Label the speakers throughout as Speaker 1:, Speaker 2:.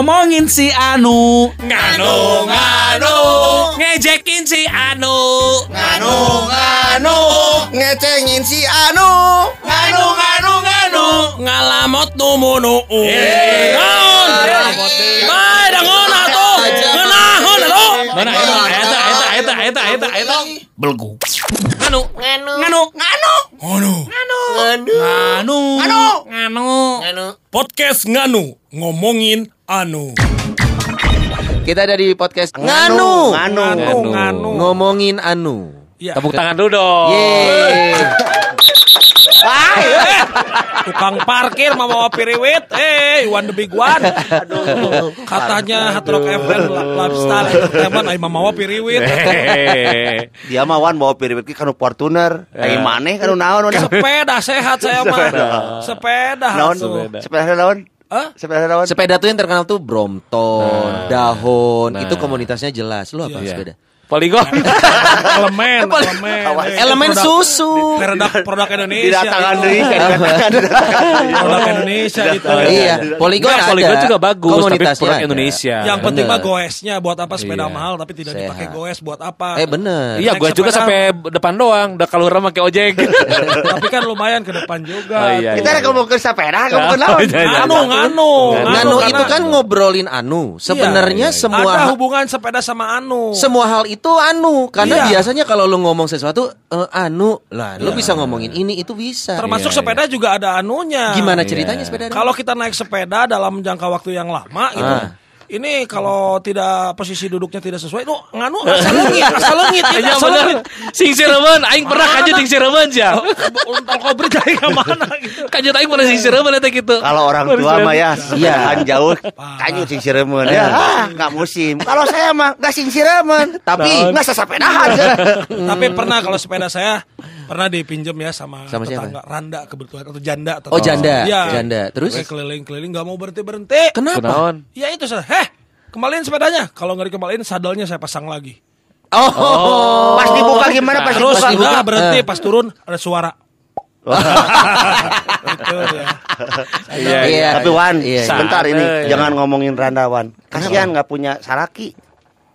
Speaker 1: ngomongin si Anu.
Speaker 2: Nganu nganu.
Speaker 1: Ngejekin si Anu.
Speaker 2: Nganu nganu. Ngecengin si Anu. Nganu nganu nganu.
Speaker 1: Ngalamot numunu
Speaker 2: Eh.
Speaker 1: Naon Bae dangon atuh. Ngeunahun atuh.
Speaker 2: Mana
Speaker 1: eta
Speaker 2: eta,
Speaker 1: eta eta eta eta. Eta Belgu. Nganu.
Speaker 2: Nganu.
Speaker 1: Nganu.
Speaker 2: Nganu
Speaker 1: Nganu
Speaker 2: nganu
Speaker 1: Nganu
Speaker 2: Nganu.
Speaker 1: Nganu
Speaker 2: nganu
Speaker 1: Podcast Nganu Ngomongin Anu
Speaker 3: Kita ada di podcast
Speaker 2: Nganu.
Speaker 3: Nganu.
Speaker 1: Nganu, nganu.
Speaker 3: Ngomongin Anu.
Speaker 1: Iya.
Speaker 4: Tepuk tangan dulu dong.
Speaker 3: Yeay.
Speaker 1: Tukang parkir mau bawa piriwit Eh Iwan the big one. Aduh. Katanya Hard Rock FM Lifestyle Entertainment Ayo mau bawa piriwit
Speaker 4: Hehehe.
Speaker 2: dia mah wan bawa pirit ki kanu Fortuner. Ai maneh kanu naon
Speaker 1: Sepeda sehat saya mah. Sepeda.
Speaker 2: Naon? Sepeda. Naon?
Speaker 1: Hah?
Speaker 2: sepeda naon?
Speaker 3: Sepeda tuh yang terkenal tuh Brompton, Dahon, itu komunitasnya jelas. Lu apa
Speaker 4: Iya.
Speaker 3: sepeda?
Speaker 4: Poligon.
Speaker 1: Elemen Elemen
Speaker 3: Elemen susu.
Speaker 1: Produk Produk Indonesia
Speaker 2: Didatangan
Speaker 1: itu.
Speaker 2: deui kan
Speaker 1: Produk Indonesia itu
Speaker 3: Iya, Polygon
Speaker 4: Nggak,
Speaker 3: ada.
Speaker 4: Poligon juga bagus, tapi produk. Indonesia.
Speaker 1: Yang penting mah goesnya Buat apa sepeda
Speaker 4: Iya.
Speaker 1: mahal Tapi tidak dipakai goes Buat apa
Speaker 3: Eh bener.
Speaker 4: Iya, gue juga sampai depan doang. Udah kalau pakai ojek.
Speaker 1: Tapi kan lumayan ke depan juga
Speaker 4: Oh, iya,
Speaker 2: kita ada ngomong ke sepeda ngomong ke
Speaker 4: iya, iya.
Speaker 1: Nganu Nganu
Speaker 3: Nganu
Speaker 1: karena-
Speaker 3: itu kan ngobrolin Anu. Sebenarnya
Speaker 1: Iya,
Speaker 3: semua
Speaker 1: Ada hubungan sepeda sama Anu
Speaker 3: semua hal itu anu karena
Speaker 1: Iya.
Speaker 3: biasanya kalau lu ngomong sesuatu eh, anu lah lu bisa ngomongin ini itu bisa
Speaker 1: Termasuk
Speaker 4: Iya,
Speaker 1: sepeda juga ada anunya
Speaker 3: gimana
Speaker 4: Iya.
Speaker 3: ceritanya sepeda
Speaker 1: Kalau kita naik sepeda dalam jangka waktu yang lama gitu.
Speaker 3: Ah.
Speaker 1: Ini kalau tidak posisi duduknya tidak sesuai, lu nganu asal lengit, asal lengit, ya,
Speaker 4: Iya
Speaker 1: asal lengit.
Speaker 4: Sing Cirebon, aing pernah kanjut sing Cirebon ya.
Speaker 1: Untal kobri dari mana gitu.
Speaker 4: Kanjut aing pernah sing Cirebon eta gitu.
Speaker 2: kalau orang tua mah ya
Speaker 3: Iya.
Speaker 2: kan jauh kanyu sing siremen ya ah, nggak musim kalau saya mah nggak sing siremen tapi nggak sesepedahan
Speaker 1: Tapi pernah kalau sepeda saya pernah dipinjam ya sama,
Speaker 3: Sama siapa?
Speaker 1: tetangga Randa kebetulan atau janda
Speaker 3: Oh, janda.
Speaker 1: Iya.
Speaker 3: Janda. Terus?
Speaker 1: Keliling-keliling nggak mau berhenti berhenti.
Speaker 3: kenapa?
Speaker 1: Ya itu saya. Kembaliin sepedanya. Kalau nggak dikembaliin, sadelnya saya pasang lagi.
Speaker 3: oh,
Speaker 2: pas dibuka gimana pas
Speaker 1: Terus
Speaker 2: dibuka
Speaker 1: udah berhenti,
Speaker 3: Eh.
Speaker 1: pas turun ada suara. Itu ya.
Speaker 4: Iya.
Speaker 3: Iya.
Speaker 2: tapi Wan
Speaker 3: Iya, iya.
Speaker 2: sebentar ini
Speaker 4: Santai.
Speaker 2: jangan ngomongin Randa Wan kasihan nggak punya saraki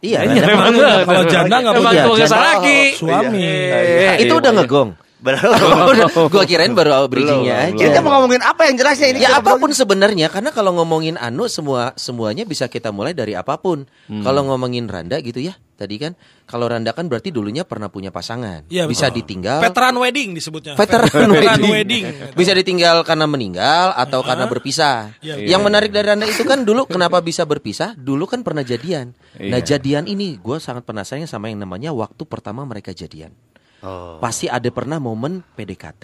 Speaker 3: iya
Speaker 4: Iya, memang
Speaker 1: Kalau janda nggak punya.
Speaker 4: lagi.
Speaker 1: Suami.
Speaker 4: Iya,
Speaker 3: itu
Speaker 4: iya,
Speaker 3: udah
Speaker 4: iya.
Speaker 3: ngegong
Speaker 2: belum
Speaker 3: gua kirain baru bridgingnya aja
Speaker 2: kita mau ngomongin apa yang jelasnya ini
Speaker 3: Ya
Speaker 2: apa
Speaker 3: pun sebenarnya karena kalau ngomongin anu semua semuanya bisa kita mulai dari apa pun.
Speaker 1: Hmm.
Speaker 3: Kalau ngomongin Randa gitu ya. Tadi kan kalau Randa kan berarti dulunya pernah punya pasangan.
Speaker 1: Iya,
Speaker 3: bisa
Speaker 1: betul.
Speaker 3: ditinggal.
Speaker 1: Veteran wedding disebutnya.
Speaker 3: Veteran wedding.
Speaker 1: wedding.
Speaker 3: Bisa ditinggal karena meninggal atau karena berpisah.
Speaker 1: Iya,
Speaker 3: Yang menarik dari Anda itu kan dulu kenapa bisa berpisah? Dulu kan pernah jadian. Nah
Speaker 4: Iya.
Speaker 3: jadian ini gue sangat penasaran sama yang namanya waktu pertama mereka jadian.
Speaker 2: Oh.
Speaker 3: Pasti ada pernah momen PDKT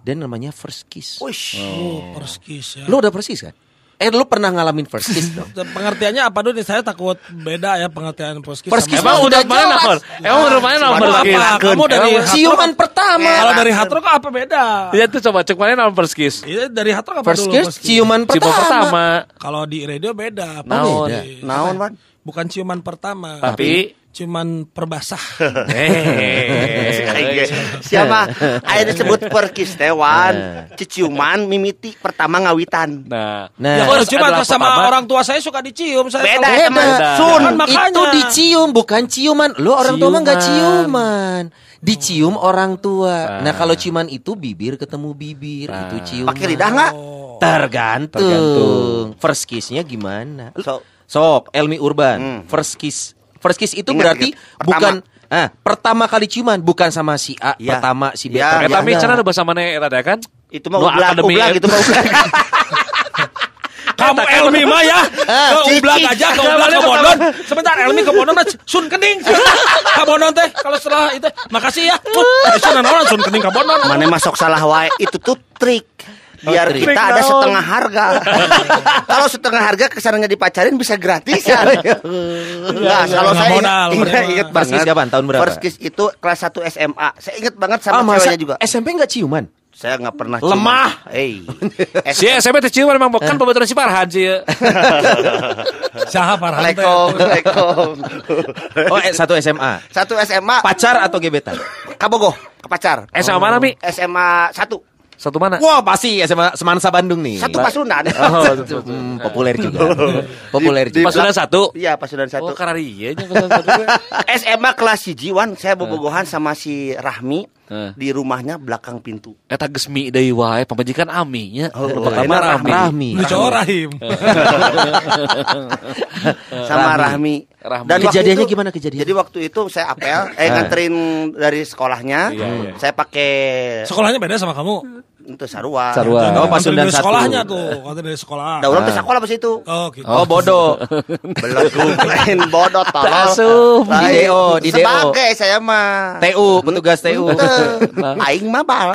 Speaker 3: dan namanya first kiss.
Speaker 2: Uish.
Speaker 1: Oh, perskis ya.
Speaker 3: Lu udah first kiss kan? Eh lu pernah ngalamin first kiss dong?
Speaker 1: Pengertiannya apa dulu nih? Saya takut beda ya pengertian perskis.
Speaker 3: Perskis
Speaker 1: sama-
Speaker 4: Emang
Speaker 3: Udah
Speaker 4: mana naon? Emang udah mana
Speaker 1: Waduh,
Speaker 4: perskis?
Speaker 1: apa? Kamu dari
Speaker 3: Ciuman pertama.
Speaker 1: Kalau dari hard rock apa beda?
Speaker 4: Iya tuh coba cek mana naon perskis.
Speaker 1: Iya dari hard rock apa
Speaker 3: First
Speaker 1: dulu?
Speaker 3: kiss
Speaker 1: perskis?
Speaker 3: ciuman
Speaker 4: Ciuman
Speaker 3: pertama.
Speaker 4: pertama.
Speaker 1: Kalau di radio beda. Apa
Speaker 4: Naon?
Speaker 2: naon Wan
Speaker 1: Bukan ciuman pertama.
Speaker 4: Tapi
Speaker 1: ciuman perbasah.
Speaker 4: eh
Speaker 2: siapa ayo disebut perkis tewan ciciuman mimiti pertama ngawitan
Speaker 4: Nah,
Speaker 3: Nah,
Speaker 1: ya kalau cuma sama
Speaker 4: pertama.
Speaker 1: orang tua saya suka dicium. Saya
Speaker 2: Beda.
Speaker 3: Beda.
Speaker 2: Sun.
Speaker 1: Kan makanya.
Speaker 3: Itu dicium bukan ciuman. Lu orang tua mah nggak
Speaker 4: Ciuman.
Speaker 3: ciuman. Dicium orang tua. Nah, kalau ciuman itu bibir ketemu bibir, itu ciuman.
Speaker 2: pakai lidah nggak
Speaker 1: Oh.
Speaker 3: Tergantung.
Speaker 4: Tergantung.
Speaker 3: First kiss-nya gimana?
Speaker 2: So-
Speaker 3: Sok, Elmi Urban.
Speaker 2: Hmm.
Speaker 3: First kiss. First kiss itu
Speaker 2: Ingat,
Speaker 3: berarti
Speaker 2: ingat. Pertama.
Speaker 3: bukan ah, pertama kali ciuman bukan sama si A,
Speaker 2: Iya.
Speaker 3: pertama si B. Pertama
Speaker 4: Eta mi
Speaker 3: enggak.
Speaker 4: cenah ada bahasa mana eta teh kan?
Speaker 2: itu mah ublak
Speaker 4: akademi
Speaker 2: ublak
Speaker 4: eta.
Speaker 2: itu mah ublak
Speaker 1: Kamu Elmi mah ya Ke
Speaker 2: cicing.
Speaker 1: Ublak aja Ke Ublak ke Bondon Sebentar Elmi ke Bondon Sun kening Ke Bondon teh Kalau setelah itu Makasih ya Eh, Sun orang Sun kening ke Bondon
Speaker 2: mana masuk salah wae itu tuh trik biar
Speaker 3: trik.
Speaker 2: kita ada setengah harga kalau setengah harga ke sananya dipacarin bisa gratis ya nah, kalau
Speaker 1: Nggak
Speaker 2: saya ingat,
Speaker 1: modal.
Speaker 2: ingat
Speaker 3: First kiss kapan? Tahun berapa?
Speaker 2: first kiss itu kelas 1 SMA saya ingat banget
Speaker 3: Ah,
Speaker 2: sama
Speaker 3: masa
Speaker 2: ceweknya juga
Speaker 3: SMP nggak ciuman?
Speaker 2: saya nggak pernah
Speaker 1: Lemah.
Speaker 2: hey
Speaker 4: Si SMP teh ciuman emang bukan pembetulan si Farhan sih.
Speaker 1: Siapa Farhan teh?
Speaker 2: Assalamualaikum Assalamualaikum
Speaker 3: Oh, eh, satu SMA.
Speaker 2: satu SMA
Speaker 3: Pacar atau gebetan?
Speaker 2: kabogoh ke pacar
Speaker 4: Eh sama mana mi?
Speaker 2: SMA 1
Speaker 4: Satu mana?
Speaker 3: Wah pasti SMA Semansa Bandung nih.
Speaker 2: Satu Pasundan.
Speaker 4: Oh,
Speaker 3: Hmm, populer juga. populer
Speaker 2: Di-
Speaker 3: juga.
Speaker 4: Pasudan satu.
Speaker 2: Iya, Pasundan
Speaker 4: Oh,
Speaker 2: satu.
Speaker 4: karena iya pasudan satu.
Speaker 2: SMA kelas hiji wan saya bobogohan sama si Rahmi
Speaker 4: Eh.
Speaker 2: di rumahnya belakang pintu.
Speaker 4: Eta geus mi deui wae pamajikan Ami nya.
Speaker 2: Oh,
Speaker 4: Pertama
Speaker 2: enak,
Speaker 4: Rahmi.
Speaker 3: Rahmi.
Speaker 1: Rahim.
Speaker 2: sama
Speaker 3: Rahmi.
Speaker 2: Rahmi.
Speaker 4: Rahmi.
Speaker 2: waktu
Speaker 3: Kejadiannya
Speaker 2: itu-
Speaker 3: gimana kejadian?
Speaker 2: Jadi waktu itu saya apel, eh nganterin dari sekolahnya,
Speaker 4: Iya, iya.
Speaker 2: saya pakai
Speaker 1: Sekolahnya beda sama kamu.
Speaker 2: Itu sarua.
Speaker 4: Sarua.
Speaker 3: Oh,
Speaker 1: Nganterin
Speaker 3: Pasundan
Speaker 1: dari
Speaker 3: satu.
Speaker 1: sekolahnya tuh, katanya dari sekolah.
Speaker 2: Dah orang tuh sekolah pas itu.
Speaker 1: Oh, gitu.
Speaker 3: Oh bodoh.
Speaker 2: Belum lain bodoh tolol.
Speaker 3: Asum. Di
Speaker 2: Lain.
Speaker 3: DO, di DO.
Speaker 2: Sebagai saya mah.
Speaker 3: TU, petugas TU.
Speaker 2: Aing mah bal.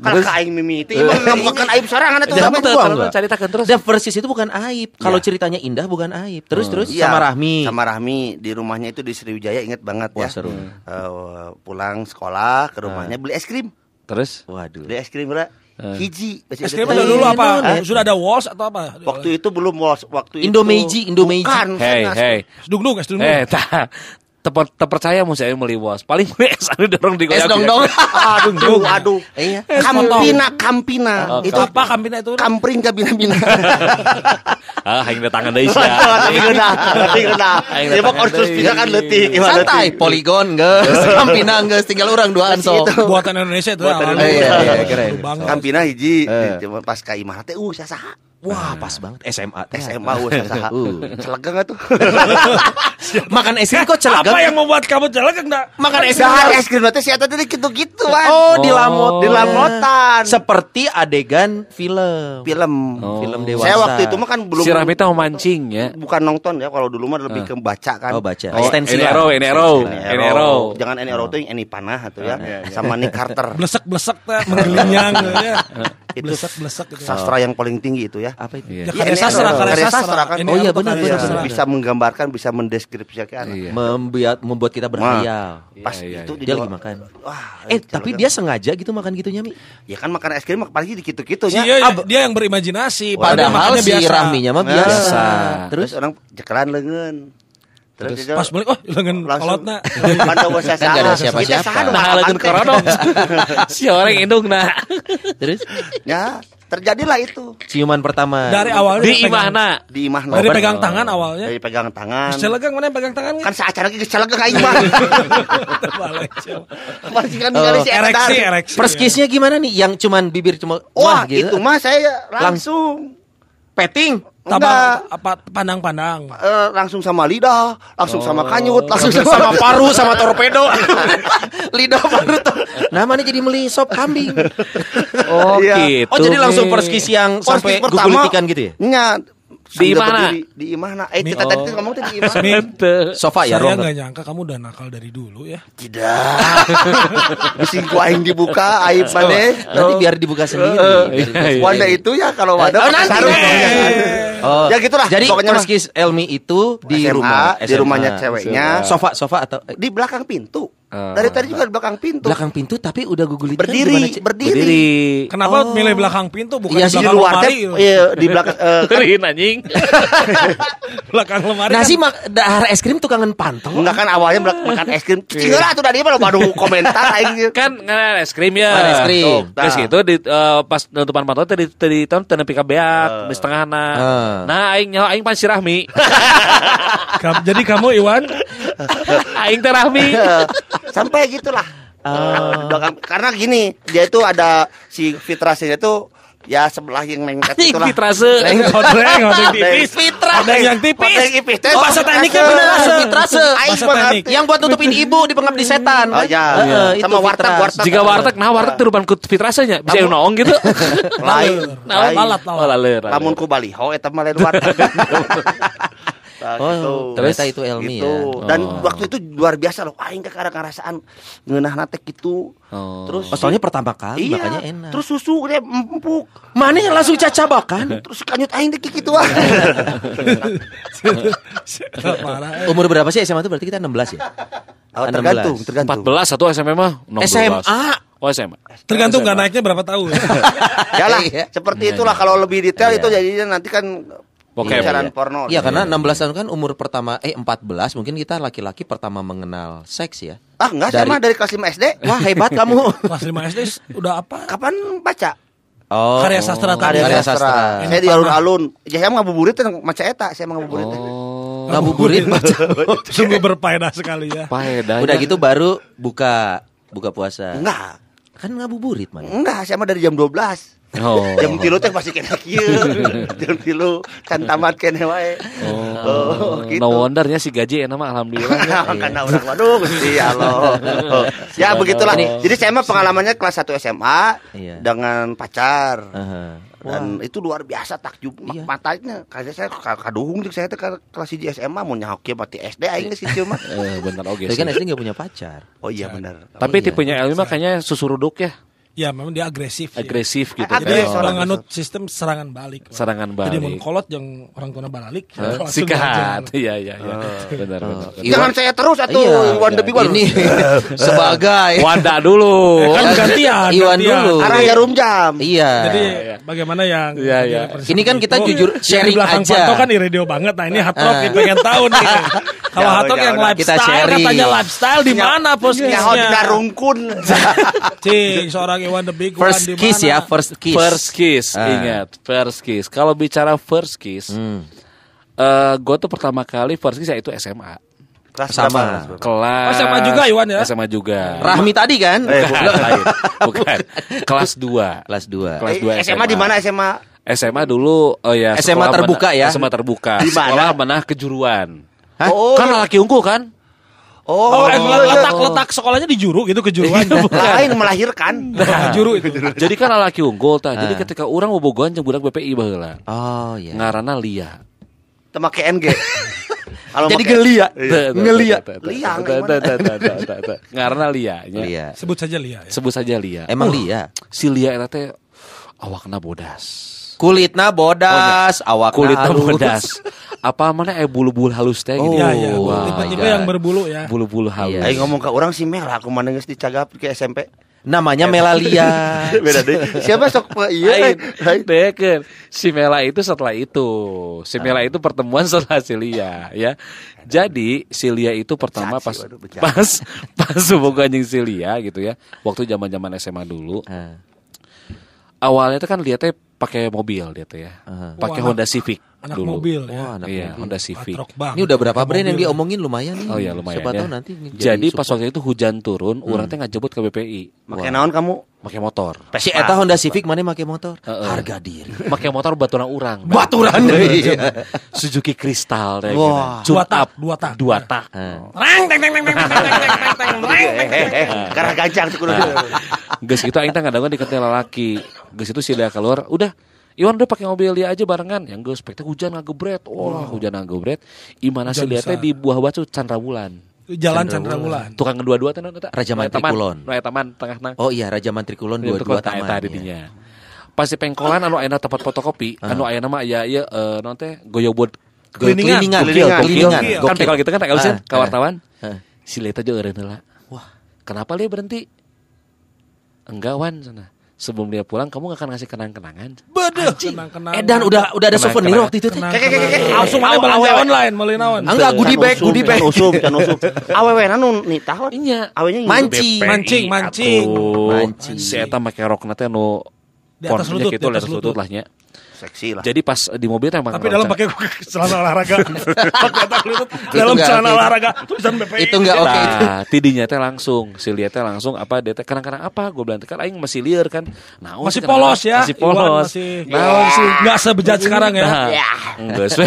Speaker 2: Kalau ka aing mimiti, imah ngambekakeun aib sorangan
Speaker 3: betul.
Speaker 4: Kalau
Speaker 3: enggak.
Speaker 4: ceritakan terus.
Speaker 3: Dan versis itu bukan aib. Kalau ceritanya indah bukan aib. Terus terus
Speaker 2: Iya,
Speaker 3: sama Rahmi.
Speaker 2: Sama Rahmi di rumahnya itu di Sriwijaya inget banget
Speaker 3: Wah,
Speaker 2: ya.
Speaker 3: seru.
Speaker 2: Eh, pulang sekolah ke rumahnya beli es krim.
Speaker 4: Terus
Speaker 3: Waduh.
Speaker 2: Beli es krim bra. Hiji. Masih
Speaker 1: Es krim dulu apa?
Speaker 2: Hah?
Speaker 1: Sudah ada walls atau apa?
Speaker 2: Waktu itu belum was- waktu
Speaker 3: Indomeiji,
Speaker 2: itu.
Speaker 3: Indomeiji.
Speaker 2: Bukan,
Speaker 4: Hei, hei.
Speaker 1: Dung dung, es dung dung.
Speaker 4: Eh, tak teper, terpercaya mau saya beli was. Paling beli es anu dorong di
Speaker 3: Es dong dong.
Speaker 2: Aduh, aduh.
Speaker 3: Iya.
Speaker 2: Kampina, Kampina.
Speaker 4: Oh,
Speaker 2: itu
Speaker 1: apa kambina itu?
Speaker 2: kampring ke bina-bina.
Speaker 4: Ah, hanya tangan deui sia.
Speaker 2: Tapi kena, tapi kena.
Speaker 4: Aing
Speaker 2: Dia mah
Speaker 4: datang
Speaker 2: kursus
Speaker 4: deui.
Speaker 2: bisa kan letih. gimana
Speaker 3: Santai, poligon geus, Kampina geus, tinggal orang duaan sok.
Speaker 2: itu.
Speaker 1: Buatan Indonesia itu.
Speaker 2: Buatan
Speaker 1: ya,
Speaker 2: Indonesia.
Speaker 1: awalnya.
Speaker 3: Iya, iya, keren.
Speaker 2: Kampina hiji,
Speaker 3: Eh.
Speaker 2: Cuma pas ka imah teh uh saya saha.
Speaker 3: Wah, pas banget SMA.
Speaker 2: SMA uh saya saha.
Speaker 3: Uh.
Speaker 2: Celegang atuh.
Speaker 3: Makan es krim kok
Speaker 1: Apa
Speaker 3: celegang?
Speaker 1: yang membuat kamu jelek enggak?
Speaker 3: Makan es krim
Speaker 2: es krim teh si eta teh gitu-gitu kan.
Speaker 3: Oh, di lamot.
Speaker 2: di lamotan.
Speaker 3: Seperti adegan film.
Speaker 2: Film.
Speaker 3: Film dewasa.
Speaker 2: Saya waktu itu mah kan belum
Speaker 4: Si Rahmi teh mau mancing ya.
Speaker 2: bukan nonton ya kalau dulu mah lebih ke baca kan.
Speaker 3: Oh, baca.
Speaker 4: Oh,
Speaker 3: Stensil.
Speaker 4: ini arrow, ini arrow,
Speaker 2: Any
Speaker 4: ini arrow.
Speaker 2: Jangan Arrow tuh yang Any Panah atau ya. Sama Nick Carter.
Speaker 1: Blesek blesek teh menggelinyang ya.
Speaker 2: Itu
Speaker 1: gitu.
Speaker 2: Sastra yang paling tinggi itu ya.
Speaker 3: Apa itu?
Speaker 4: Iya.
Speaker 1: Ya
Speaker 2: Iya,
Speaker 1: karya sastra, karya sastra.
Speaker 2: kan.
Speaker 3: Oh iya,
Speaker 1: apa
Speaker 3: benar, benar,
Speaker 1: sastra?
Speaker 3: benar.
Speaker 2: Bisa menggambarkan, bisa mendeskripsikan.
Speaker 4: Iya.
Speaker 3: Membuat membuat kita berhayal.
Speaker 2: Pas
Speaker 4: Iya,
Speaker 2: itu
Speaker 3: Dia
Speaker 2: dijual-
Speaker 3: lagi makan.
Speaker 2: Wah,
Speaker 3: Eh, tapi
Speaker 2: kan.
Speaker 3: dia sengaja gitu makan gitunya, Mi.
Speaker 2: ya kan makan es krim apalagi di gitu-gitu
Speaker 1: Si
Speaker 2: nya.
Speaker 1: dia, dia yang berimajinasi,
Speaker 3: Padahal si
Speaker 1: biasa.
Speaker 3: Rahminya mah
Speaker 2: Nah,
Speaker 3: biasa.
Speaker 2: Terus
Speaker 3: Terus
Speaker 2: orang jekeran lengan. Terus,
Speaker 1: Pas beli, oh lengan kolotna.
Speaker 2: bahasa
Speaker 3: Kan nggak ada siapa-siapa.
Speaker 4: Nah, corona. Si orang indung nah.
Speaker 3: terus
Speaker 2: Ya, terjadilah itu
Speaker 3: ciuman pertama.
Speaker 1: Dari awalnya
Speaker 4: Di imahna.
Speaker 2: di imah
Speaker 1: Dari pegang tangan awalnya.
Speaker 2: Dari pegang tangan.
Speaker 1: Celegang mana yang pegang tangan?
Speaker 2: Kan seacara lagi celegang aing mah.
Speaker 1: Balik.
Speaker 2: Pasti kan ningali si
Speaker 1: Ereksi, ereksi.
Speaker 3: Perskisnya gimana nih? Yang cuman bibir cuma
Speaker 2: Wah,
Speaker 3: wah gitu.
Speaker 2: itu mah saya langsung
Speaker 3: petting.
Speaker 1: Tabang
Speaker 2: enggak
Speaker 1: apa pandang-pandang.
Speaker 2: eh, langsung sama lidah, langsung sama kanyut, langsung
Speaker 3: Langsung sama paru sama torpedo. Lidah paru tuh. Namanya jadi melisop kambing.
Speaker 4: Oh,
Speaker 2: Iya.
Speaker 4: gitu.
Speaker 3: Oh, jadi langsung perskis yang sampai
Speaker 2: pertama,
Speaker 3: gugulitikan gitu ya?
Speaker 2: Nya,
Speaker 4: Di mana?
Speaker 2: berdiri, Di imahna. Eh, kita tadi tuh ngomong tuh di imahna.
Speaker 4: Ente.
Speaker 3: Sofa ya,
Speaker 1: saya nggak nyangka kamu udah nakal dari dulu ya.
Speaker 2: Tidak. Mesti gua aing dibuka aib maneh.
Speaker 3: Nanti biar dibuka sendiri.
Speaker 2: Eh,
Speaker 3: Biar-
Speaker 4: iya.
Speaker 2: Wanda itu ya kalau wadah
Speaker 3: Oh, nanti. Oh,
Speaker 2: Ya gitulah,
Speaker 3: Jadi
Speaker 2: pokoknya
Speaker 3: perskis Elmi itu di rumah
Speaker 2: di rumahnya ceweknya.
Speaker 3: Sofa sofa atau eh,
Speaker 2: Di belakang pintu.
Speaker 4: Ah.
Speaker 2: Dari tadi juga di belakang pintu.
Speaker 3: belakang pintu tapi udah gugulitikan
Speaker 2: Berdiri,
Speaker 3: gimana, Cik?
Speaker 2: berdiri.
Speaker 4: Berdiri.
Speaker 1: Kenapa
Speaker 3: Oh.
Speaker 1: milih belakang pintu bukan
Speaker 3: Iya
Speaker 1: di belakang
Speaker 2: luar
Speaker 1: lemari?
Speaker 2: teh, iya, di belakang eh, kan
Speaker 4: anjing.
Speaker 1: belakang lemari.
Speaker 3: Nah
Speaker 1: kan
Speaker 3: sih mak dahar es krim tukangan pantau.
Speaker 2: Enggak kan awalnya belak- makan es krim. Cingera tuh tadi mah baru komentar aing.
Speaker 4: kan ngan es krim ya.
Speaker 3: Es krim.
Speaker 4: Tuh,
Speaker 2: Nah.
Speaker 4: Terus itu di eh, pas nutupan pantot teh di di tahun teu nepi ka beak di setengahna.
Speaker 3: Ah.
Speaker 4: Nah aing nyawa aing pan si Rahmi.
Speaker 1: Kam- Jadi kamu Iwan
Speaker 4: aing teh Rahmi.
Speaker 2: Sampai gitulah.
Speaker 3: Ah.
Speaker 2: Belakang- karena gini, dia itu ada si fitrasnya itu ya sebelah yang lengket
Speaker 4: Anjing
Speaker 2: itulah.
Speaker 4: fitrase.
Speaker 1: Kodreng, kodreng tipis.
Speaker 2: Fitra.
Speaker 1: Ada yang tipis.
Speaker 2: Ada yang tipis.
Speaker 1: Oh, bahasa tekniknya bener,
Speaker 3: Fitrase.
Speaker 1: Bahasa teknik.
Speaker 3: Yang buat nutupin ibu di pengabdi setan.
Speaker 2: Oh iya,
Speaker 3: Heeh, itu
Speaker 2: sama warteg warteg.
Speaker 4: Jika warteg, nah warteg teu rupan ku fitrase nya. Bisa yang noong gitu.
Speaker 2: lain.
Speaker 1: Lalat,
Speaker 2: lain.
Speaker 1: lalat,
Speaker 4: Oh, laler.
Speaker 2: Lamun ku baliho eta mah lain warteg. Nah,
Speaker 3: Oh,
Speaker 2: gitu.
Speaker 3: ternyata itu Elmi
Speaker 2: Gitu.
Speaker 3: ya.
Speaker 2: Dan
Speaker 4: Oh.
Speaker 2: waktu itu luar biasa loh. Aing teh kada ngarasaan ngeunah nate gitu.
Speaker 4: Oh.
Speaker 2: Terus
Speaker 3: Oh, soalnya pertama kali
Speaker 2: iya,
Speaker 3: makanya enak.
Speaker 2: Terus susu dia empuk.
Speaker 3: mana yang langsung cacabakan?
Speaker 2: Terus kanyut aing teh kitu ah.
Speaker 3: Umur berapa sih SMA itu berarti kita 16 ya?
Speaker 2: Oh,
Speaker 3: 16.
Speaker 2: tergantung, tergantung.
Speaker 4: 14 satu SMA mah 16.
Speaker 3: SMA.
Speaker 4: Oh SMA.
Speaker 1: Tergantung nggak naiknya berapa tahun.
Speaker 2: Ya lah,
Speaker 3: Iya.
Speaker 2: seperti itulah kalau lebih detail
Speaker 4: Iya.
Speaker 2: itu jadinya nanti kan
Speaker 4: Bokep.
Speaker 2: Pacaran
Speaker 3: Iya.
Speaker 2: porno.
Speaker 3: Iya karena 16 tahun kan umur pertama eh 14 mungkin kita laki-laki pertama mengenal seks ya.
Speaker 2: Ah enggak,
Speaker 3: Dari-
Speaker 2: mah dari kelas 5 SD.
Speaker 3: Wah hebat kamu.
Speaker 1: Kelas 5 SD udah apa?
Speaker 2: Kapan baca?
Speaker 3: Oh.
Speaker 1: Karya sastra tadi.
Speaker 2: Karya
Speaker 3: Karya
Speaker 2: sastra.
Speaker 3: sastra.
Speaker 2: Saya di alun-alun. Ya saya ngabuburit teh maca eta, saya ngabuburit. teh.
Speaker 4: Oh.
Speaker 3: Ngabuburit baca.
Speaker 1: Sungguh berfaedah sekali ya.
Speaker 4: Paedah.
Speaker 3: Udah gitu baru buka buka puasa.
Speaker 2: Enggak.
Speaker 3: Kan ngabuburit man.
Speaker 2: Enggak, saya mah dari jam 12.
Speaker 4: Oh.
Speaker 2: Jam tilu teh pasti kena kieu. Jam tilu kan tamat kene wae. Oh, gitu.
Speaker 4: No wondernya si gaji enak mah alhamdulillah. ya.
Speaker 2: Karena orang waduh Gusti Allah. Oh, Ya begitulah. Jadi saya mah pengalamannya kelas 1 SMA
Speaker 3: Iya.
Speaker 2: dengan pacar.
Speaker 3: Aha.
Speaker 2: Dan itu luar biasa takjub
Speaker 3: Iya.
Speaker 2: matanya. Kayak saya ka- kaduhung saya teh kelas 1 SMA mau nyaho kieu mati SD aing geus kieu mah.
Speaker 4: Eh, bener oke
Speaker 3: Tapi kan SD nggak punya pacar.
Speaker 2: Oh iya benar.
Speaker 4: Tapi
Speaker 3: iya.
Speaker 4: tipenya Elmi mah kayaknya susuruduk ya,
Speaker 1: Ya memang dia agresif. ya.
Speaker 4: agresif gitu.
Speaker 2: Agresif.
Speaker 1: Jadi
Speaker 2: Oh.
Speaker 1: orang anut sistem serangan balik.
Speaker 4: Serangan
Speaker 1: Jadi
Speaker 4: balik.
Speaker 1: mengkolot yang orang tua balik. Langsung
Speaker 4: Sikat.
Speaker 1: aja.
Speaker 4: Iya iya iya. Benar benar.
Speaker 3: Oh,
Speaker 2: Jangan saya terus atuh
Speaker 3: Iya.
Speaker 2: Iwan Debi
Speaker 3: Ini sebagai
Speaker 4: Wanda dulu.
Speaker 1: Kan gantian.
Speaker 3: Iwan
Speaker 1: gantian.
Speaker 3: dulu.
Speaker 2: arah jarum jam.
Speaker 3: Iya.
Speaker 1: Jadi bagaimana yang
Speaker 4: Iya, iya.
Speaker 3: Ini kan kita jujur
Speaker 1: yang
Speaker 3: sharing
Speaker 1: di belakang
Speaker 3: aja.
Speaker 1: Panto kan iradio banget. Nah ini Hard Rock nih, pengen tahu nih. Kalau
Speaker 2: jauh,
Speaker 1: yang
Speaker 2: jauh.
Speaker 3: Kita
Speaker 1: lifestyle
Speaker 3: sharing.
Speaker 1: katanya lifestyle di mana
Speaker 2: Nyaho
Speaker 1: posisinya?
Speaker 2: di rungkun.
Speaker 1: Cing, seorang Iwan the Big One
Speaker 3: First
Speaker 1: di
Speaker 3: kiss
Speaker 1: mana?
Speaker 3: ya, first kiss.
Speaker 4: First kiss,
Speaker 3: Ah.
Speaker 4: ingat first kiss. Kalau bicara first kiss,
Speaker 3: Hmm.
Speaker 4: eh gue tuh pertama kali first kiss ya itu SMA.
Speaker 2: Kelas
Speaker 3: Sama.
Speaker 2: berapa?
Speaker 4: Kelas
Speaker 1: Oh, SMA juga, Iwan, ya?
Speaker 4: SMA juga.
Speaker 3: Rahmi tadi kan?
Speaker 2: Eh,
Speaker 4: Bukan, lain. Bukan. Kelas 2.
Speaker 3: Kelas 2.
Speaker 4: Kelas
Speaker 2: Eh,
Speaker 4: 2
Speaker 2: SMA di mana SMA?
Speaker 4: SMA dulu oh ya
Speaker 3: SMA terbuka ya?
Speaker 4: SMA terbuka.
Speaker 2: Di mana?
Speaker 4: Sekolah menah kejuruan.
Speaker 3: Hah?
Speaker 2: Oh,
Speaker 4: Kan laki unggul kan?
Speaker 2: oh,
Speaker 1: Oh, eh,
Speaker 2: iya.
Speaker 1: letak letak sekolahnya di juru gitu kejuruan.
Speaker 2: lain melahirkan.
Speaker 1: Nah, juru itu.
Speaker 4: Jadi kan laki unggul tah. Jadi
Speaker 3: Ah.
Speaker 4: ketika orang bobogohan jeung budak BPI baheula.
Speaker 3: Oh iya.
Speaker 4: Ngaranna Lia.
Speaker 2: Teu make NG. Kalau
Speaker 3: Jadi
Speaker 2: make-
Speaker 3: geli ya.
Speaker 2: Iya.
Speaker 3: Ngelia.
Speaker 2: Lia,
Speaker 4: Ngaranna Lia.
Speaker 3: Lia.
Speaker 1: Sebut saja Lia. ya.
Speaker 4: Sebut saja Lia.
Speaker 3: Emang Lia.
Speaker 4: Si Lia teh awakna bodas.
Speaker 3: Kulitna bodas, awakna
Speaker 4: Kulitna
Speaker 3: halus.
Speaker 4: bodas. Apa mana eh bulu-bulu halus teh gitu.
Speaker 3: Oh,
Speaker 1: Iya, iya.
Speaker 3: Wah,
Speaker 1: Tipe-tipe
Speaker 3: my
Speaker 1: yang berbulu ya.
Speaker 4: Bulu-bulu halus.
Speaker 3: Iya.
Speaker 2: Aing ngomong ke orang si Mel aku mana geus dicagap ke SMP.
Speaker 3: Namanya Melalia.
Speaker 2: Beda deh. Siapa sok iya?
Speaker 4: Deken. Si Mela itu setelah itu. Si Mela itu pertemuan setelah si Lia ya. Jadi si Lia itu pertama pas pas pas hubungan anjing si Lia gitu ya. Waktu zaman-zaman SMA dulu.
Speaker 3: Ah,
Speaker 4: Awalnya itu kan Lia teh pakai mobil dia tuh ya.
Speaker 3: Uh-huh.
Speaker 4: Pakai Honda Civic
Speaker 1: anak
Speaker 4: dulu.
Speaker 1: mobil ya.
Speaker 3: Wah, anak
Speaker 4: iya,
Speaker 3: mobil.
Speaker 4: Honda Civic.
Speaker 3: Ini udah berapa brand yang diomongin lumayan nih.
Speaker 4: Oh iya lumayan.
Speaker 3: Siapa
Speaker 4: ya.
Speaker 3: tahu nanti jadi,
Speaker 4: jadi pas waktu itu hujan turun, hmm. urang teh ngajebut ke BPI.
Speaker 2: pakai naon kamu?
Speaker 4: pakai motor.
Speaker 3: Si eta Honda Civic mana pakai motor?
Speaker 4: Uh-uh.
Speaker 3: Harga diri.
Speaker 4: pakai motor baturan urang.
Speaker 3: baturan deui.
Speaker 4: Suzuki Crystal teh
Speaker 3: Wah.
Speaker 1: Dua tak, dua tak.
Speaker 4: Dua tak.
Speaker 1: Rang teng teng teng teng teng teng. teng. Karang gancang teng teng
Speaker 4: Geus kitu aing teh teng teng teng Geus itu sih dia keluar, udah Iwan udah pakai mobil dia aja barengan. Yang gue spektak hujan ngagebret. Wah, oh, hujan ngagebret. Imana sih
Speaker 1: lihatnya
Speaker 4: di buah batu Chandra Wulan
Speaker 1: Jalan Chandra, Wulan
Speaker 4: Tukang kedua-dua tenan eta.
Speaker 3: Raja
Speaker 4: Mantrikulon.
Speaker 3: No
Speaker 4: taman tengah nah.
Speaker 3: Oh iya Raja Mantrikulon dua-dua taman.
Speaker 4: Eta didinya. Pasti pengkolan ah. anu ayana tempat fotokopi, ah. anu ayana mah ya ya uh, naon goyobot
Speaker 1: kelilingan,
Speaker 3: keliningan.
Speaker 4: Kan pengkol gitu kan tak elusin
Speaker 3: ah.
Speaker 4: ka wartawan. Si Leta juga eureun. Wah, kenapa dia berhenti? Enggak wan sana Sebelum dia pulang kamu gak akan ngasih kenang-kenangan.
Speaker 1: Beuduh, kenang-kenang.
Speaker 3: Edan udah udah ada
Speaker 4: Kenang,
Speaker 3: souvenir
Speaker 4: kenang.
Speaker 3: waktu itu teh.
Speaker 1: Kenang,
Speaker 2: Kek, kek, kek,
Speaker 1: kenang.
Speaker 2: kek.
Speaker 1: Langsung
Speaker 2: Awe,
Speaker 1: belanja online, meuli naon?
Speaker 3: Enggak, goodie bag, goodie bag.
Speaker 2: Usum, can usum. Awewe nu nitah.
Speaker 4: Iya.
Speaker 2: Awenya
Speaker 3: Manci.
Speaker 1: Mancing, mancing.
Speaker 3: Mancing.
Speaker 4: Si Eta make rokna teh nu
Speaker 1: Di atas lutut,
Speaker 4: gitu,
Speaker 1: di atas
Speaker 4: lutut
Speaker 1: lutut.
Speaker 4: lah nya.
Speaker 2: Seksi lah.
Speaker 4: Jadi pas di mobil emang
Speaker 1: Tapi dalam pakai celana olahraga. Dalam celana olahraga. Tulisan BPI.
Speaker 3: Itu nggak oke itu.
Speaker 4: Nah, tidinya teh langsung, si Lia teh langsung apa dia teh kadang-kadang apa gue bilang teh, kan aing masih liar kan. Nah,
Speaker 1: Masih polos ya.
Speaker 4: Masih
Speaker 1: Iwan
Speaker 4: polos.
Speaker 1: masih
Speaker 4: Naon sih?
Speaker 1: Nggak sebejat sekarang ya.
Speaker 4: Nah,
Speaker 2: Ya.
Speaker 4: Enggak sih.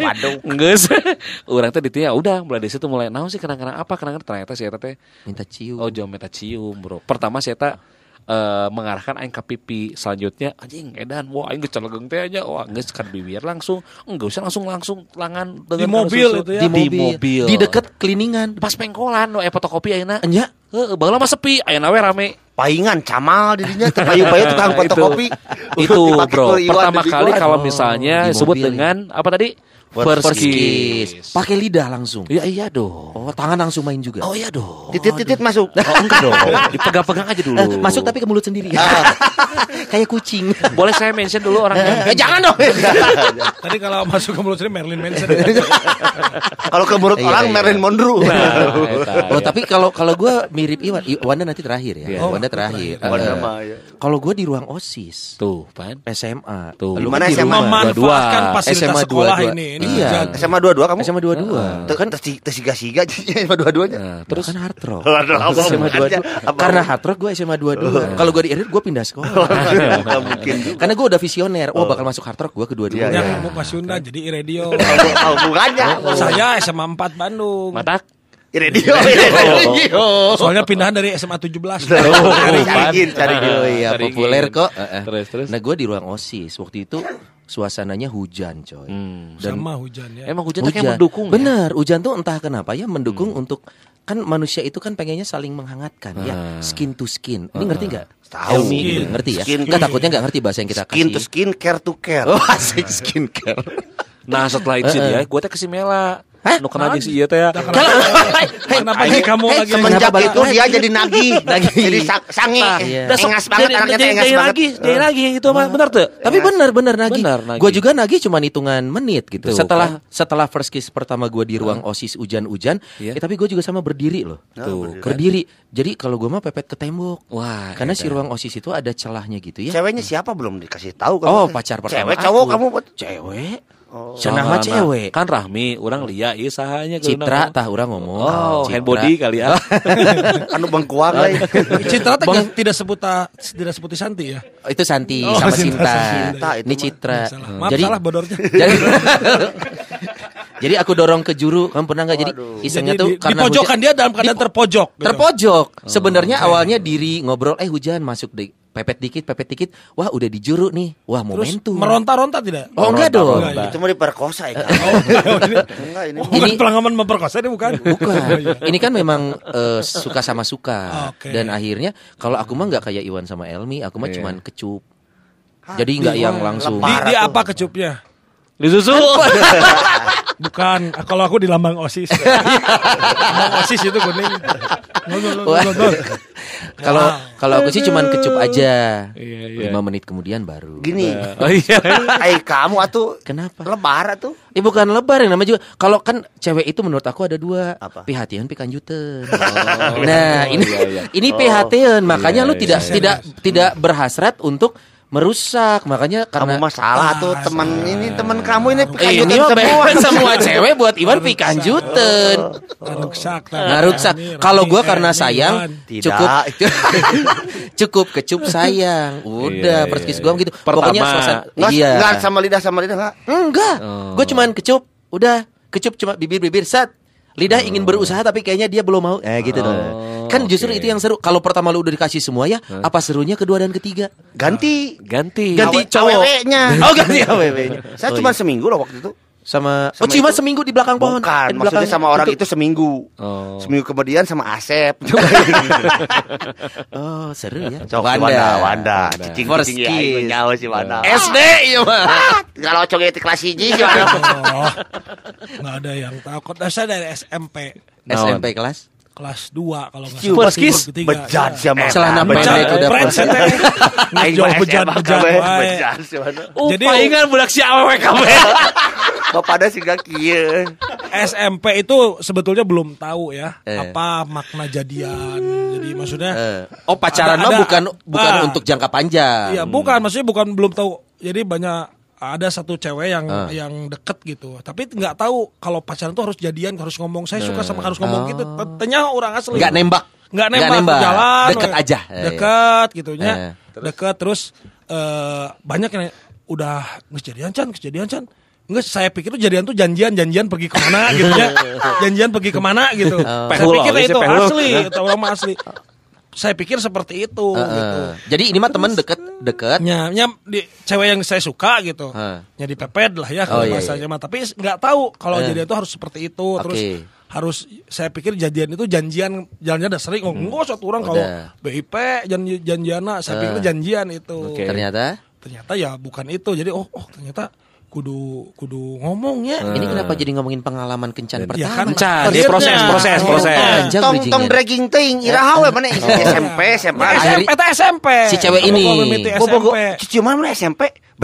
Speaker 2: Waduh.
Speaker 4: Enggak sih. Urang teh ditanya udah mulai dari situ mulai naon sih kadang-kadang apa kadang-kadang ternyata si eta teh
Speaker 3: Minta cium.
Speaker 4: oh jauh meta cium, Bro. Pertama si eta eh, mengarahkan aing ke pipi selanjutnya. Anjing edan wah aing geus calegeng teh aja. Wah geus kan bibir langsung. Enggak usah langsung langsung langan
Speaker 1: Di mobil itu ya.
Speaker 3: di
Speaker 4: di
Speaker 3: mobil.
Speaker 4: mobil.
Speaker 3: Di deket keliningan.
Speaker 4: pas pengkolan no eh fotokopi ayeuna
Speaker 3: Enya.
Speaker 4: Heeh, baheula mah sepi. Ayeuna we rame.
Speaker 2: Paingan camal dirinya payu-payu tukang
Speaker 4: Nah,
Speaker 2: fotokopi.
Speaker 4: itu bro. pertama kali kalau misalnya
Speaker 3: di
Speaker 4: disebut
Speaker 3: mobil.
Speaker 4: dengan apa tadi
Speaker 3: First,
Speaker 4: First
Speaker 3: kiss.
Speaker 4: kiss.
Speaker 3: Pakai lidah langsung.
Speaker 4: Iya iya dong.
Speaker 3: Oh, tangan langsung main juga.
Speaker 4: Oh iya dong.
Speaker 2: Titit-titit masuk.
Speaker 4: Oh enggak dong. Dipegang-pegang aja dulu.
Speaker 3: Eh, masuk tapi ke mulut sendiri. Kayak kucing.
Speaker 4: Boleh saya mention dulu orangnya?
Speaker 3: Eh, jangan dong.
Speaker 1: Tadi kalau masuk ke mulut sini Marilyn Manson.
Speaker 2: Kalau ke mulut
Speaker 3: Iya,
Speaker 2: orang
Speaker 3: iya.
Speaker 2: Marilyn Monroe.
Speaker 4: Nah,
Speaker 3: Oh tapi kalau kalau gue mirip Iwan, Wanda nanti terakhir ya.
Speaker 4: Iya.
Speaker 3: Wanda terakhir.
Speaker 2: Wanda
Speaker 3: Eh,
Speaker 2: mah, ya.
Speaker 3: Kalau gue di ruang osis
Speaker 4: Tuh, pan.
Speaker 3: SMA.
Speaker 4: Tuh.
Speaker 3: Lu
Speaker 2: Mana SMA?
Speaker 1: Memanfaatkan
Speaker 4: Dua-dua.
Speaker 1: fasilitas
Speaker 3: SMA
Speaker 1: sekolah
Speaker 3: dua-dua.
Speaker 1: ini.
Speaker 3: Iya.
Speaker 2: SMA 22 kamu?
Speaker 3: SMA dua-dua.
Speaker 2: Tuh kan tersiga-siga SMA dua-duanya.
Speaker 4: Nah,
Speaker 3: Terus
Speaker 4: terus
Speaker 3: kan hard rock. SMA
Speaker 2: hubungannya?
Speaker 3: 22.
Speaker 2: Apa
Speaker 3: Karena hard rock gue SMA 22. Kalau gue di Irit gue pindah sekolah.
Speaker 2: Mungkin.
Speaker 3: Karena gue udah visioner. Wah bakal masuk hard rock gue kedua-dua.
Speaker 2: Iya,
Speaker 1: Yang
Speaker 2: iya.
Speaker 1: kamu ke Sunda jadi radio.
Speaker 2: Tahu hubungannya.
Speaker 1: Saya SMA 4 Bandung.
Speaker 4: matak.
Speaker 2: Radio, radio.
Speaker 1: Soalnya pindahan dari SMA 17.
Speaker 2: Oh,
Speaker 4: Pan.
Speaker 2: cariin, cariin.
Speaker 3: Oh iya
Speaker 4: Cari
Speaker 3: populer
Speaker 4: ingin.
Speaker 3: kok. Eh, eh.
Speaker 4: Terus, terus.
Speaker 3: Nah gue di ruang osis waktu itu suasananya hujan coy.
Speaker 4: Hmm.
Speaker 3: Dan
Speaker 1: Sama hujan ya.
Speaker 4: Emang hujan, tuh kayak mendukung ya?
Speaker 3: Bener, hujan tuh entah kenapa ya mendukung untuk kan manusia itu kan pengennya saling menghangatkan ya,
Speaker 4: Ah.
Speaker 3: skin to skin. Ini ngerti nggak?
Speaker 2: Tahu.
Speaker 1: Skin.
Speaker 3: ngerti ya?
Speaker 2: Skin
Speaker 3: Enggak
Speaker 2: to-
Speaker 3: takutnya nggak ngerti bahasa yang kita
Speaker 2: Skin to
Speaker 3: kasih.
Speaker 2: skin, care to care.
Speaker 3: Oh, asik skincare.
Speaker 4: Nah setelah itu
Speaker 3: Eh, eh.
Speaker 4: dia, gue teh Mela.
Speaker 3: Hah?
Speaker 4: Nu kenal jeung si ieu teh ya.
Speaker 1: Kenapa sih kamu lagi
Speaker 2: semenjak itu dia jadi nagih, jadi sa- sange,
Speaker 3: Iya.
Speaker 2: Engas banget anaknya teh engas
Speaker 4: Jadi
Speaker 2: banget.
Speaker 4: lagi, jadi lagi itu mah bener tuh.
Speaker 3: Tapi bener bener nagih.
Speaker 4: Bener, nagih.
Speaker 3: Gue juga nagih cuma hitungan menit gitu. Setelah setelah first kiss pertama gue di ruang osis hujan-hujan,
Speaker 4: Iya.
Speaker 3: eh, tapi gue juga sama berdiri loh.
Speaker 4: Tuh,
Speaker 3: berdiri. Jadi kalau gue mah pepet ke tembok.
Speaker 4: Wah,
Speaker 3: Karena si ruang osis itu ada celahnya gitu ya.
Speaker 2: Ceweknya siapa belum dikasih tahu?
Speaker 3: Oh pacar pertama
Speaker 2: Cewek cowok kamu buat
Speaker 3: Cewek
Speaker 2: Oh.
Speaker 3: Cenah mah cewek
Speaker 4: Kan Rahmi, orang lia ieu sahanya
Speaker 3: Citra tah orang ngomong
Speaker 4: Oh,
Speaker 3: Citra.
Speaker 4: hand body kali ya.
Speaker 2: anu bengkuang lah.
Speaker 1: Citra teh tidak sebuta tidak sebuti Santi ya.
Speaker 3: Oh, Itu Santi
Speaker 1: Oh,
Speaker 3: sama
Speaker 1: Sinta,
Speaker 3: Sinta, Ini. Citra
Speaker 1: Salah. Maaf
Speaker 3: Jadi
Speaker 1: salah bodornya.
Speaker 3: jadi, jadi aku dorong ke juru Kamu pernah nggak jadi isengnya tuh
Speaker 1: di, di
Speaker 3: karena
Speaker 1: pojokan
Speaker 3: hujan-
Speaker 1: dia dalam keadaan
Speaker 3: Di-
Speaker 1: terpojok. gitu.
Speaker 3: Terpojok Sebenarnya awalnya diri ngobrol Eh hujan masuk deh Pepet dikit, pepet dikit Wah udah di juru nih Wah
Speaker 1: Terus
Speaker 3: momentum
Speaker 1: meronta-ronta tidak?
Speaker 3: Oh enggak dong
Speaker 1: Enggak.
Speaker 2: Itu mau diperkosa ya.
Speaker 1: Oh, ini,
Speaker 2: Enggak ini.
Speaker 1: oh, bukan
Speaker 3: Ini-
Speaker 1: pelanggaman memperkosa ini bukan.
Speaker 3: Bukan. Ini kan memang eh, suka sama suka.
Speaker 1: Oke.
Speaker 3: Dan akhirnya kalau aku mah nggak kayak Iwan sama Elmi, aku mah
Speaker 4: Iya.
Speaker 3: cuman kecup. Jadi nggak yang langsung.
Speaker 1: Di, di apa kecupnya?
Speaker 4: Di susu.
Speaker 1: Bukan, kalau aku di lambang OSIS. lambang OSIS itu kuning.
Speaker 3: Kalau kalau aku sih cuman kecup aja.
Speaker 4: Iya, iya.
Speaker 3: Lima menit kemudian baru.
Speaker 2: Gini.
Speaker 4: Oh iya.
Speaker 2: Eh kamu atuh
Speaker 3: Kenapa?
Speaker 2: lebar tuh.
Speaker 3: Eh bukan lebar yang namanya juga. Kalau kan cewek itu menurut aku ada dua.
Speaker 2: Apa?
Speaker 3: Pihatian pikanjuten. nah ini
Speaker 4: iya, iya.
Speaker 3: ini pihatian. Makanya
Speaker 4: Iya,
Speaker 3: lu
Speaker 4: iya.
Speaker 3: tidak tidak tidak berhasrat untuk merusak. Makanya karena
Speaker 2: Kamu masalah tuh teman ini teman kamu ini
Speaker 3: Eh,
Speaker 2: pikanjutan
Speaker 3: ini
Speaker 2: semua.
Speaker 3: semua cewek buat Iwan pikanjuten.
Speaker 1: Ngaruksak.
Speaker 3: Ngaruksak. Kalau gua karena sayang
Speaker 2: Tidak.
Speaker 3: cukup cukup kecup sayang. Udah
Speaker 4: Iya,
Speaker 3: perskis
Speaker 4: iya,
Speaker 3: gua
Speaker 4: iya.
Speaker 3: gitu.
Speaker 4: Pertama.
Speaker 3: Pokoknya suasana iya.
Speaker 2: enggak sama lidah sama lidah enggak.
Speaker 3: Enggak.
Speaker 4: Oh.
Speaker 3: Gue cuman kecup. Udah, kecup cuma bibir-bibir set. Lidah ingin berusaha tapi kayaknya dia belum mau. Eh gitu tuh.
Speaker 4: Oh,
Speaker 3: Kan justru itu yang seru. Kalau pertama lu udah dikasih semua ya, apa serunya kedua dan ketiga?
Speaker 2: Ganti.
Speaker 4: Ganti.
Speaker 3: Ganti
Speaker 2: Awe-
Speaker 3: cowok.
Speaker 2: awewenya.
Speaker 3: Oh, ganti aww-nya.
Speaker 2: Saya
Speaker 3: Oh,
Speaker 2: cuma
Speaker 3: iya.
Speaker 2: seminggu loh waktu itu.
Speaker 3: sama,
Speaker 2: sama
Speaker 3: Oh, cuma
Speaker 2: itu.
Speaker 3: seminggu di belakang pohon.
Speaker 2: Bukan,
Speaker 3: Eh, di
Speaker 2: maksudnya
Speaker 3: belakang
Speaker 2: sama orang
Speaker 3: pintu.
Speaker 2: itu seminggu.
Speaker 4: Oh.
Speaker 2: Seminggu kemudian sama Asep.
Speaker 3: Oh, seru ya.
Speaker 2: Cok, si Wanda, Wanda. Cicing
Speaker 3: First
Speaker 2: cicing ya,
Speaker 3: kiss.
Speaker 2: itu nyawa si Wanda.
Speaker 3: SD iya mah.
Speaker 2: Kalau cowok itu kelas hiji si Wanda.
Speaker 1: Oh, nggak ada yang. Kok saya dari SMP
Speaker 3: SMP kelas.
Speaker 1: Kelas 2 kalau nggak
Speaker 2: Cium.
Speaker 1: salah. Ketiga,
Speaker 2: Bejat
Speaker 1: ya.
Speaker 2: sama
Speaker 3: Celana pendek udah
Speaker 1: teh.
Speaker 2: Aing mah
Speaker 1: bejat bejat Jadi-
Speaker 4: palingan budak si awewe kabeh.
Speaker 2: Bapak si gak kieu.
Speaker 1: SMP itu sebetulnya belum tahu ya
Speaker 3: Eh.
Speaker 1: apa makna jadian. Jadi maksudnya
Speaker 3: Eh, Oh, pacaran mah bukan bukan
Speaker 1: Ah.
Speaker 3: untuk jangka panjang.
Speaker 1: Iya, bukan maksudnya bukan belum tahu. Jadi banyak ada satu cewek yang
Speaker 3: Ah.
Speaker 1: yang deket gitu. Tapi nggak tahu kalau pacaran tuh harus jadian, harus ngomong saya suka sama harus ngomong gitu. Ternyata orang asli.
Speaker 3: Nggak nembak.
Speaker 1: Nggak
Speaker 3: Nggak
Speaker 1: nembak,
Speaker 3: nembak.
Speaker 1: jalan.
Speaker 3: Deket
Speaker 1: we.
Speaker 3: aja. Eh,
Speaker 1: Deket gitu nya. Deket terus eh, banyak yang udah nggak jadian can, nggak jadian can. Enggak, saya pikir tuh jadian tuh janjian, janjian pergi ke mana gitu ya. Janjian pergi ke mana gitu. Saya pikir itu asli, itu orang mah asli. Saya pikir seperti itu
Speaker 3: Eh,
Speaker 1: gitu.
Speaker 3: Jadi ini mah temen deket deket.
Speaker 1: Nya, nya di cewek yang saya suka gitu.
Speaker 3: Hah.
Speaker 1: Nya dipepet lah ya
Speaker 3: Oh,
Speaker 1: kalau
Speaker 3: iya,
Speaker 1: bahasanya mah. Tapi nggak tahu kalau
Speaker 3: Eh.
Speaker 1: jadian itu harus seperti itu. Terus
Speaker 3: Oke.
Speaker 1: harus saya pikir jadian itu janjian jalannya udah sering. Oh, enggak satu orang kalau. BIP janji janjiana saya pikir
Speaker 3: Eh.
Speaker 1: janjian itu.
Speaker 4: Oke.
Speaker 3: Ternyata
Speaker 1: Ternyata ya bukan itu. Jadi oh oh ternyata kudu kudu ngomongnya.
Speaker 3: Ini kenapa jadi ngomongin pengalaman kencan
Speaker 1: Ya
Speaker 3: pertama?
Speaker 1: kan,
Speaker 4: Kencan,
Speaker 1: akhirnya-
Speaker 4: dia proses, proses, proses.
Speaker 3: Panjang
Speaker 2: Tong tong dragging ting iraha we mana SMP SMP.
Speaker 1: Nah,
Speaker 3: Akhirnya-
Speaker 1: SMP teh SMP.
Speaker 3: Si cewek ini.
Speaker 1: Gua SMP.
Speaker 2: cuci mana mana SMP.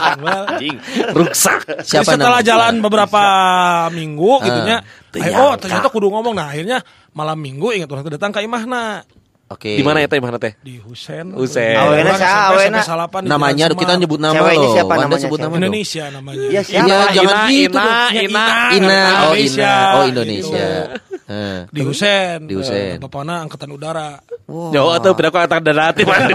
Speaker 4: Anjing, rusak.
Speaker 3: Siapa
Speaker 1: setelah jalan beberapa minggu
Speaker 3: Ah.
Speaker 1: gitunya, ayo, oh ternyata kudu ngomong. Nah akhirnya malam minggu ingat orang datang ke imahna
Speaker 3: Oke.
Speaker 4: Di mana ya teh, mana teh?
Speaker 1: di Husen.
Speaker 4: Husein.
Speaker 2: Awena sa, awena.
Speaker 3: Namanya kita nyebut nama
Speaker 2: Ceweknya
Speaker 3: loh.
Speaker 2: siapa
Speaker 3: Wanda
Speaker 2: namanya,
Speaker 3: sebut nama dong.
Speaker 1: Indonesia namanya.
Speaker 2: Iya, siapa?
Speaker 3: Iya, jangan
Speaker 4: Ina,
Speaker 3: gitu
Speaker 4: Ina,
Speaker 3: dong.
Speaker 4: Ina.
Speaker 3: Ina, oh
Speaker 1: Indonesia.
Speaker 3: Ina, oh Indonesia.
Speaker 1: Di Husen.
Speaker 3: Di Husein.
Speaker 1: Bapakna angkatan udara.
Speaker 3: Wow.
Speaker 4: Jauh pindah ke atas darat di mana di.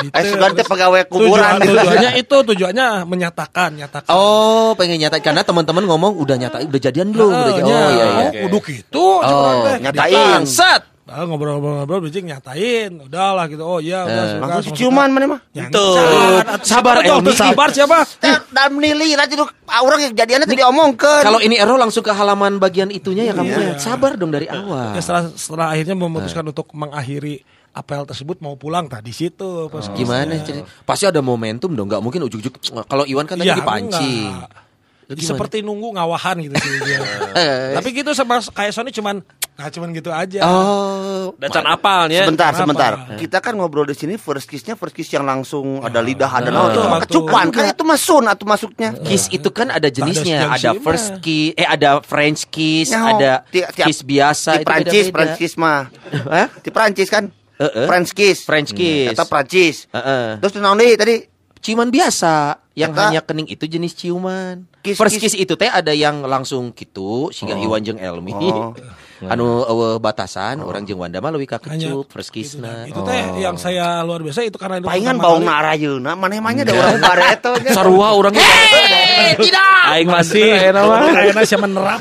Speaker 1: Di
Speaker 2: Eh
Speaker 1: terus
Speaker 2: pegawai kuburan.
Speaker 1: Tujuan, tujuannya itu tujuannya menyatakan, nyatakan.
Speaker 3: Oh, pengen nyata karena teman-teman ngomong udah nyata udah jadian belum? Udah
Speaker 1: Ah,
Speaker 3: jadi-
Speaker 1: nya.
Speaker 3: oh iya iya.
Speaker 1: Kudu gitu.
Speaker 3: Oh,
Speaker 2: nyatain.
Speaker 3: Bangsat.
Speaker 1: Nah, ngobrol-ngobrol bridging nyatain. Udahlah gitu. Oh iya, udah.
Speaker 3: Eh.
Speaker 1: suka,
Speaker 2: Langsung ciuman mana mah.
Speaker 1: Ya,
Speaker 4: Tuh.
Speaker 1: nyacan.
Speaker 4: Sabar.
Speaker 1: Tuh, Sabar siapa?
Speaker 2: Teh dalam nilai lah itu orang yang jadiannya tadi omongkeun.
Speaker 3: Kalau ini Ero langsung ke halaman bagian itunya ya kamu
Speaker 1: Iya.
Speaker 3: ya. Sabar dong dari awal.
Speaker 1: Ya, setelah, setelah akhirnya memutuskan
Speaker 3: Eh.
Speaker 1: untuk mengakhiri apel tersebut mau pulang tadi situ pas
Speaker 3: Gimana cerita? Pasti ada momentum dong, nggak mungkin ujuk-ujuk. Kalau Iwan kan tadi
Speaker 1: Ya,
Speaker 3: dipancing.
Speaker 1: enggak.
Speaker 3: Jadi
Speaker 1: seperti nunggu ngawahan gitu sih dia. Tapi gitu sama kayak Sony cuman nah cuman gitu aja.
Speaker 3: Oh,
Speaker 4: Dan can apalnya.
Speaker 2: Sebentar,
Speaker 1: Kenapa?
Speaker 2: sebentar. Kita kan ngobrol di sini first kiss-nya first kiss yang langsung ada lidah, ada
Speaker 1: Nah,
Speaker 2: naon itu mah kecupan. Kan itu mah sun atau masuknya.
Speaker 3: kiss itu kan ada jenisnya, ada first kiss, eh ada French kiss, ada kiss biasa
Speaker 2: Di
Speaker 3: itu
Speaker 2: Prancis. Prancis mah.
Speaker 3: Hah?
Speaker 2: Di Prancis kan?
Speaker 3: Heeh.
Speaker 2: French kiss.
Speaker 3: French kiss.
Speaker 2: Kata Prancis.
Speaker 3: Heeh.
Speaker 2: Terus naon tadi?
Speaker 3: Ciuman biasa yang
Speaker 2: Eta-
Speaker 3: hanya kening itu jenis ciuman.
Speaker 2: Kiss-
Speaker 3: First
Speaker 2: kiss-
Speaker 3: kiss itu teh ada yang langsung gitu sehingga Iwan jeung Elmi.
Speaker 2: Oh.
Speaker 3: Anu eueuh batasan orang jeung Wanda mah leuwih ka kecup first kissna.
Speaker 1: Itu teh yang saya luar biasa itu karena itu
Speaker 2: Palingan
Speaker 1: pertama
Speaker 2: bau
Speaker 1: kali-
Speaker 2: na arayeuna, maneh mah nya da urang bareto nya.
Speaker 4: Sarua.
Speaker 3: Eh, tidak.
Speaker 4: Aing masih ayeuna mah.
Speaker 1: Kayaknya siapa menerap.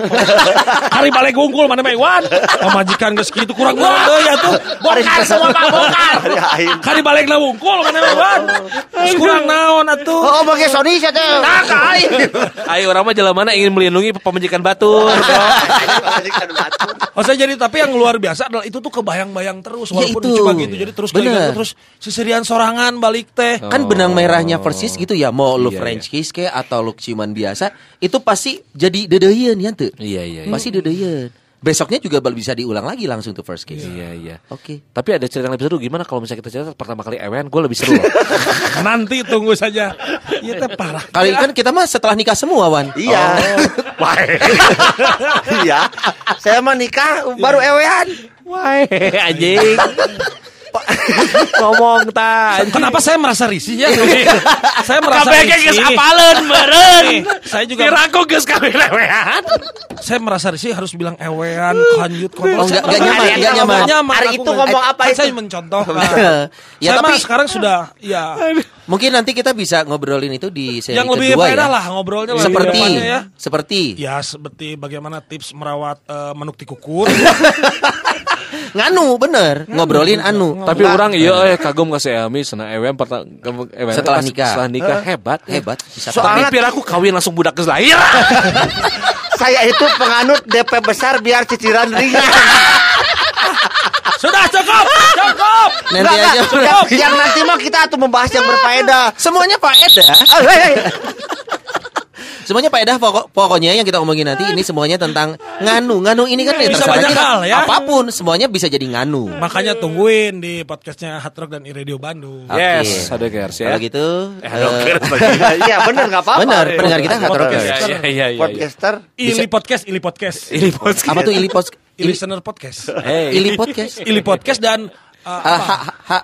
Speaker 1: Hari balik gungkul mana mah Iwan. Pemajikan geus kitu kurang kurang deui ya tuh. Bongkar semua Pak bongkar.
Speaker 2: Aing.
Speaker 1: Hari balik na wungkul mana mah Iwan. Kurang naon atuh.
Speaker 2: Oh, bagi Sony sia teh. Nah, ka aing.
Speaker 4: Ayo orang mah jalan mana ingin melindungi pemajikan batur.
Speaker 1: Oh saya jadi tapi yang luar biasa adalah itu tuh kebayang-bayang terus
Speaker 3: Ya,
Speaker 1: walaupun
Speaker 3: itu.
Speaker 1: cuma gitu jadi terus kayak gitu, terus seserian sorangan balik teh.
Speaker 3: Kan benang merahnya persis gitu ya Mau lu
Speaker 4: Iya,
Speaker 3: French kiss ke Atau lu ciuman biasa Itu pasti jadi dedeyen ya tuh
Speaker 4: Iya, iya, iya.
Speaker 3: Pasti dedeyen Besoknya juga bisa diulang lagi langsung tuh first kiss
Speaker 4: Iya iya.
Speaker 3: Oke
Speaker 4: Tapi ada cerita yang lebih seru gimana kalau misalnya kita cerita pertama kali ewen, gue lebih seru. loh.
Speaker 1: Nanti tunggu saja. Iya teh parah.
Speaker 3: Kali kan kita mah setelah nikah semua Wan
Speaker 2: Iya. Iya. Saya mah nikah baru ewean.
Speaker 4: Wah, anjing. Ngomong ta.
Speaker 1: Kenapa saya merasa risih ya? saya merasa
Speaker 4: Kabeh ge geus
Speaker 1: risih.
Speaker 4: apaleun meureun.
Speaker 1: Saya juga
Speaker 4: Piraku geus kabeh lewean.
Speaker 1: saya merasa risih harus bilang ewean, kanjut, kontol.
Speaker 3: Oh,
Speaker 1: Saya
Speaker 3: nggak- nggak
Speaker 1: merasa
Speaker 3: nyaman,
Speaker 1: risih.
Speaker 3: nggak nyaman.
Speaker 2: Hari itu ngomong apa
Speaker 1: kan
Speaker 2: itu?
Speaker 1: Saya mencontohkan.
Speaker 3: Ya,
Speaker 1: saya
Speaker 3: tapi-
Speaker 1: sekarang sudah ya
Speaker 3: Mungkin nanti kita bisa ngobrolin itu di seri
Speaker 1: yang lebih
Speaker 3: kedua
Speaker 1: faedah
Speaker 3: ya
Speaker 1: lah ngobrolnya lebih
Speaker 3: Seperti
Speaker 1: ya.
Speaker 3: Seperti
Speaker 1: Ya seperti bagaimana tips merawat eh, manuk tikukur.
Speaker 3: Nganu bener Ngobrolin anu
Speaker 4: Tapi orang iya eh kagum ka si Elmi sana ewen ewen
Speaker 3: Setelah nikah.
Speaker 4: Setelah nikah hebat.
Speaker 3: Hebat bisa
Speaker 4: Tapi
Speaker 2: Soalnya-
Speaker 4: piraku kawin langsung budak geus lahir.
Speaker 2: Saya itu penganut DP besar biar cicilan ringan.
Speaker 1: sudah cukup, cukup.
Speaker 3: Nanti
Speaker 2: Enggak,
Speaker 3: aja
Speaker 2: enggak. Yang, yang nanti mah kita tuh membahas yang berfaedah.
Speaker 3: Semuanya faedah
Speaker 2: Ah, hei, hei.
Speaker 3: Semuanya faedah pokok, pokoknya yang kita omongin nanti ini semuanya tentang nganu. Nganu ini kan ya
Speaker 1: Bisa
Speaker 3: terserah
Speaker 1: banyak
Speaker 3: kita.
Speaker 1: hal, ya.
Speaker 3: Apa pun semuanya bisa jadi nganu.
Speaker 1: Makanya tungguin di podcastnya Hard Rock dan Radio Bandung.
Speaker 3: Oke.
Speaker 4: Yes, ada ya.
Speaker 3: Kalau gitu
Speaker 4: Eh,
Speaker 3: eh,
Speaker 4: gers lagi.
Speaker 2: Iya bener nggak apa-apa.
Speaker 3: benar pendengar kita hard rockers.
Speaker 4: Iya iya iya iya.
Speaker 2: Podcaster.
Speaker 1: Ili podcast, Ili podcast,
Speaker 4: Ini podcast.
Speaker 3: Apa tuh ili podcast?
Speaker 1: Ili listener podcast,
Speaker 4: Hey.
Speaker 3: Ili podcast.
Speaker 1: Ili podcast dan uh,
Speaker 3: Ah, ha, ha,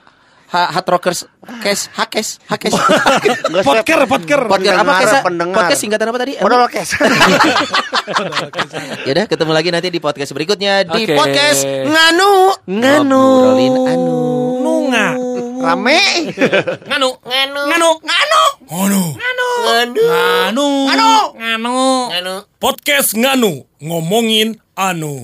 Speaker 3: ha, hard rockers kes hakes hakes.
Speaker 1: Podker, podker.
Speaker 3: Podcast apa
Speaker 2: Pendengar,
Speaker 3: kes? Podcast singkatan apa tadi?
Speaker 2: Modal kes.
Speaker 3: Yaudah ketemu lagi nanti di podcast berikutnya di
Speaker 4: Oke.
Speaker 3: podcast nganu
Speaker 4: Nganu.
Speaker 3: Ngobrolin anu.
Speaker 1: Nunga.
Speaker 2: Rame.
Speaker 1: Nganu. Nganu. Nganu. Nganu. Nganu. Nganu. Nganu. Nganu. Nganu. Podcast Nganu. Ngomongin anu.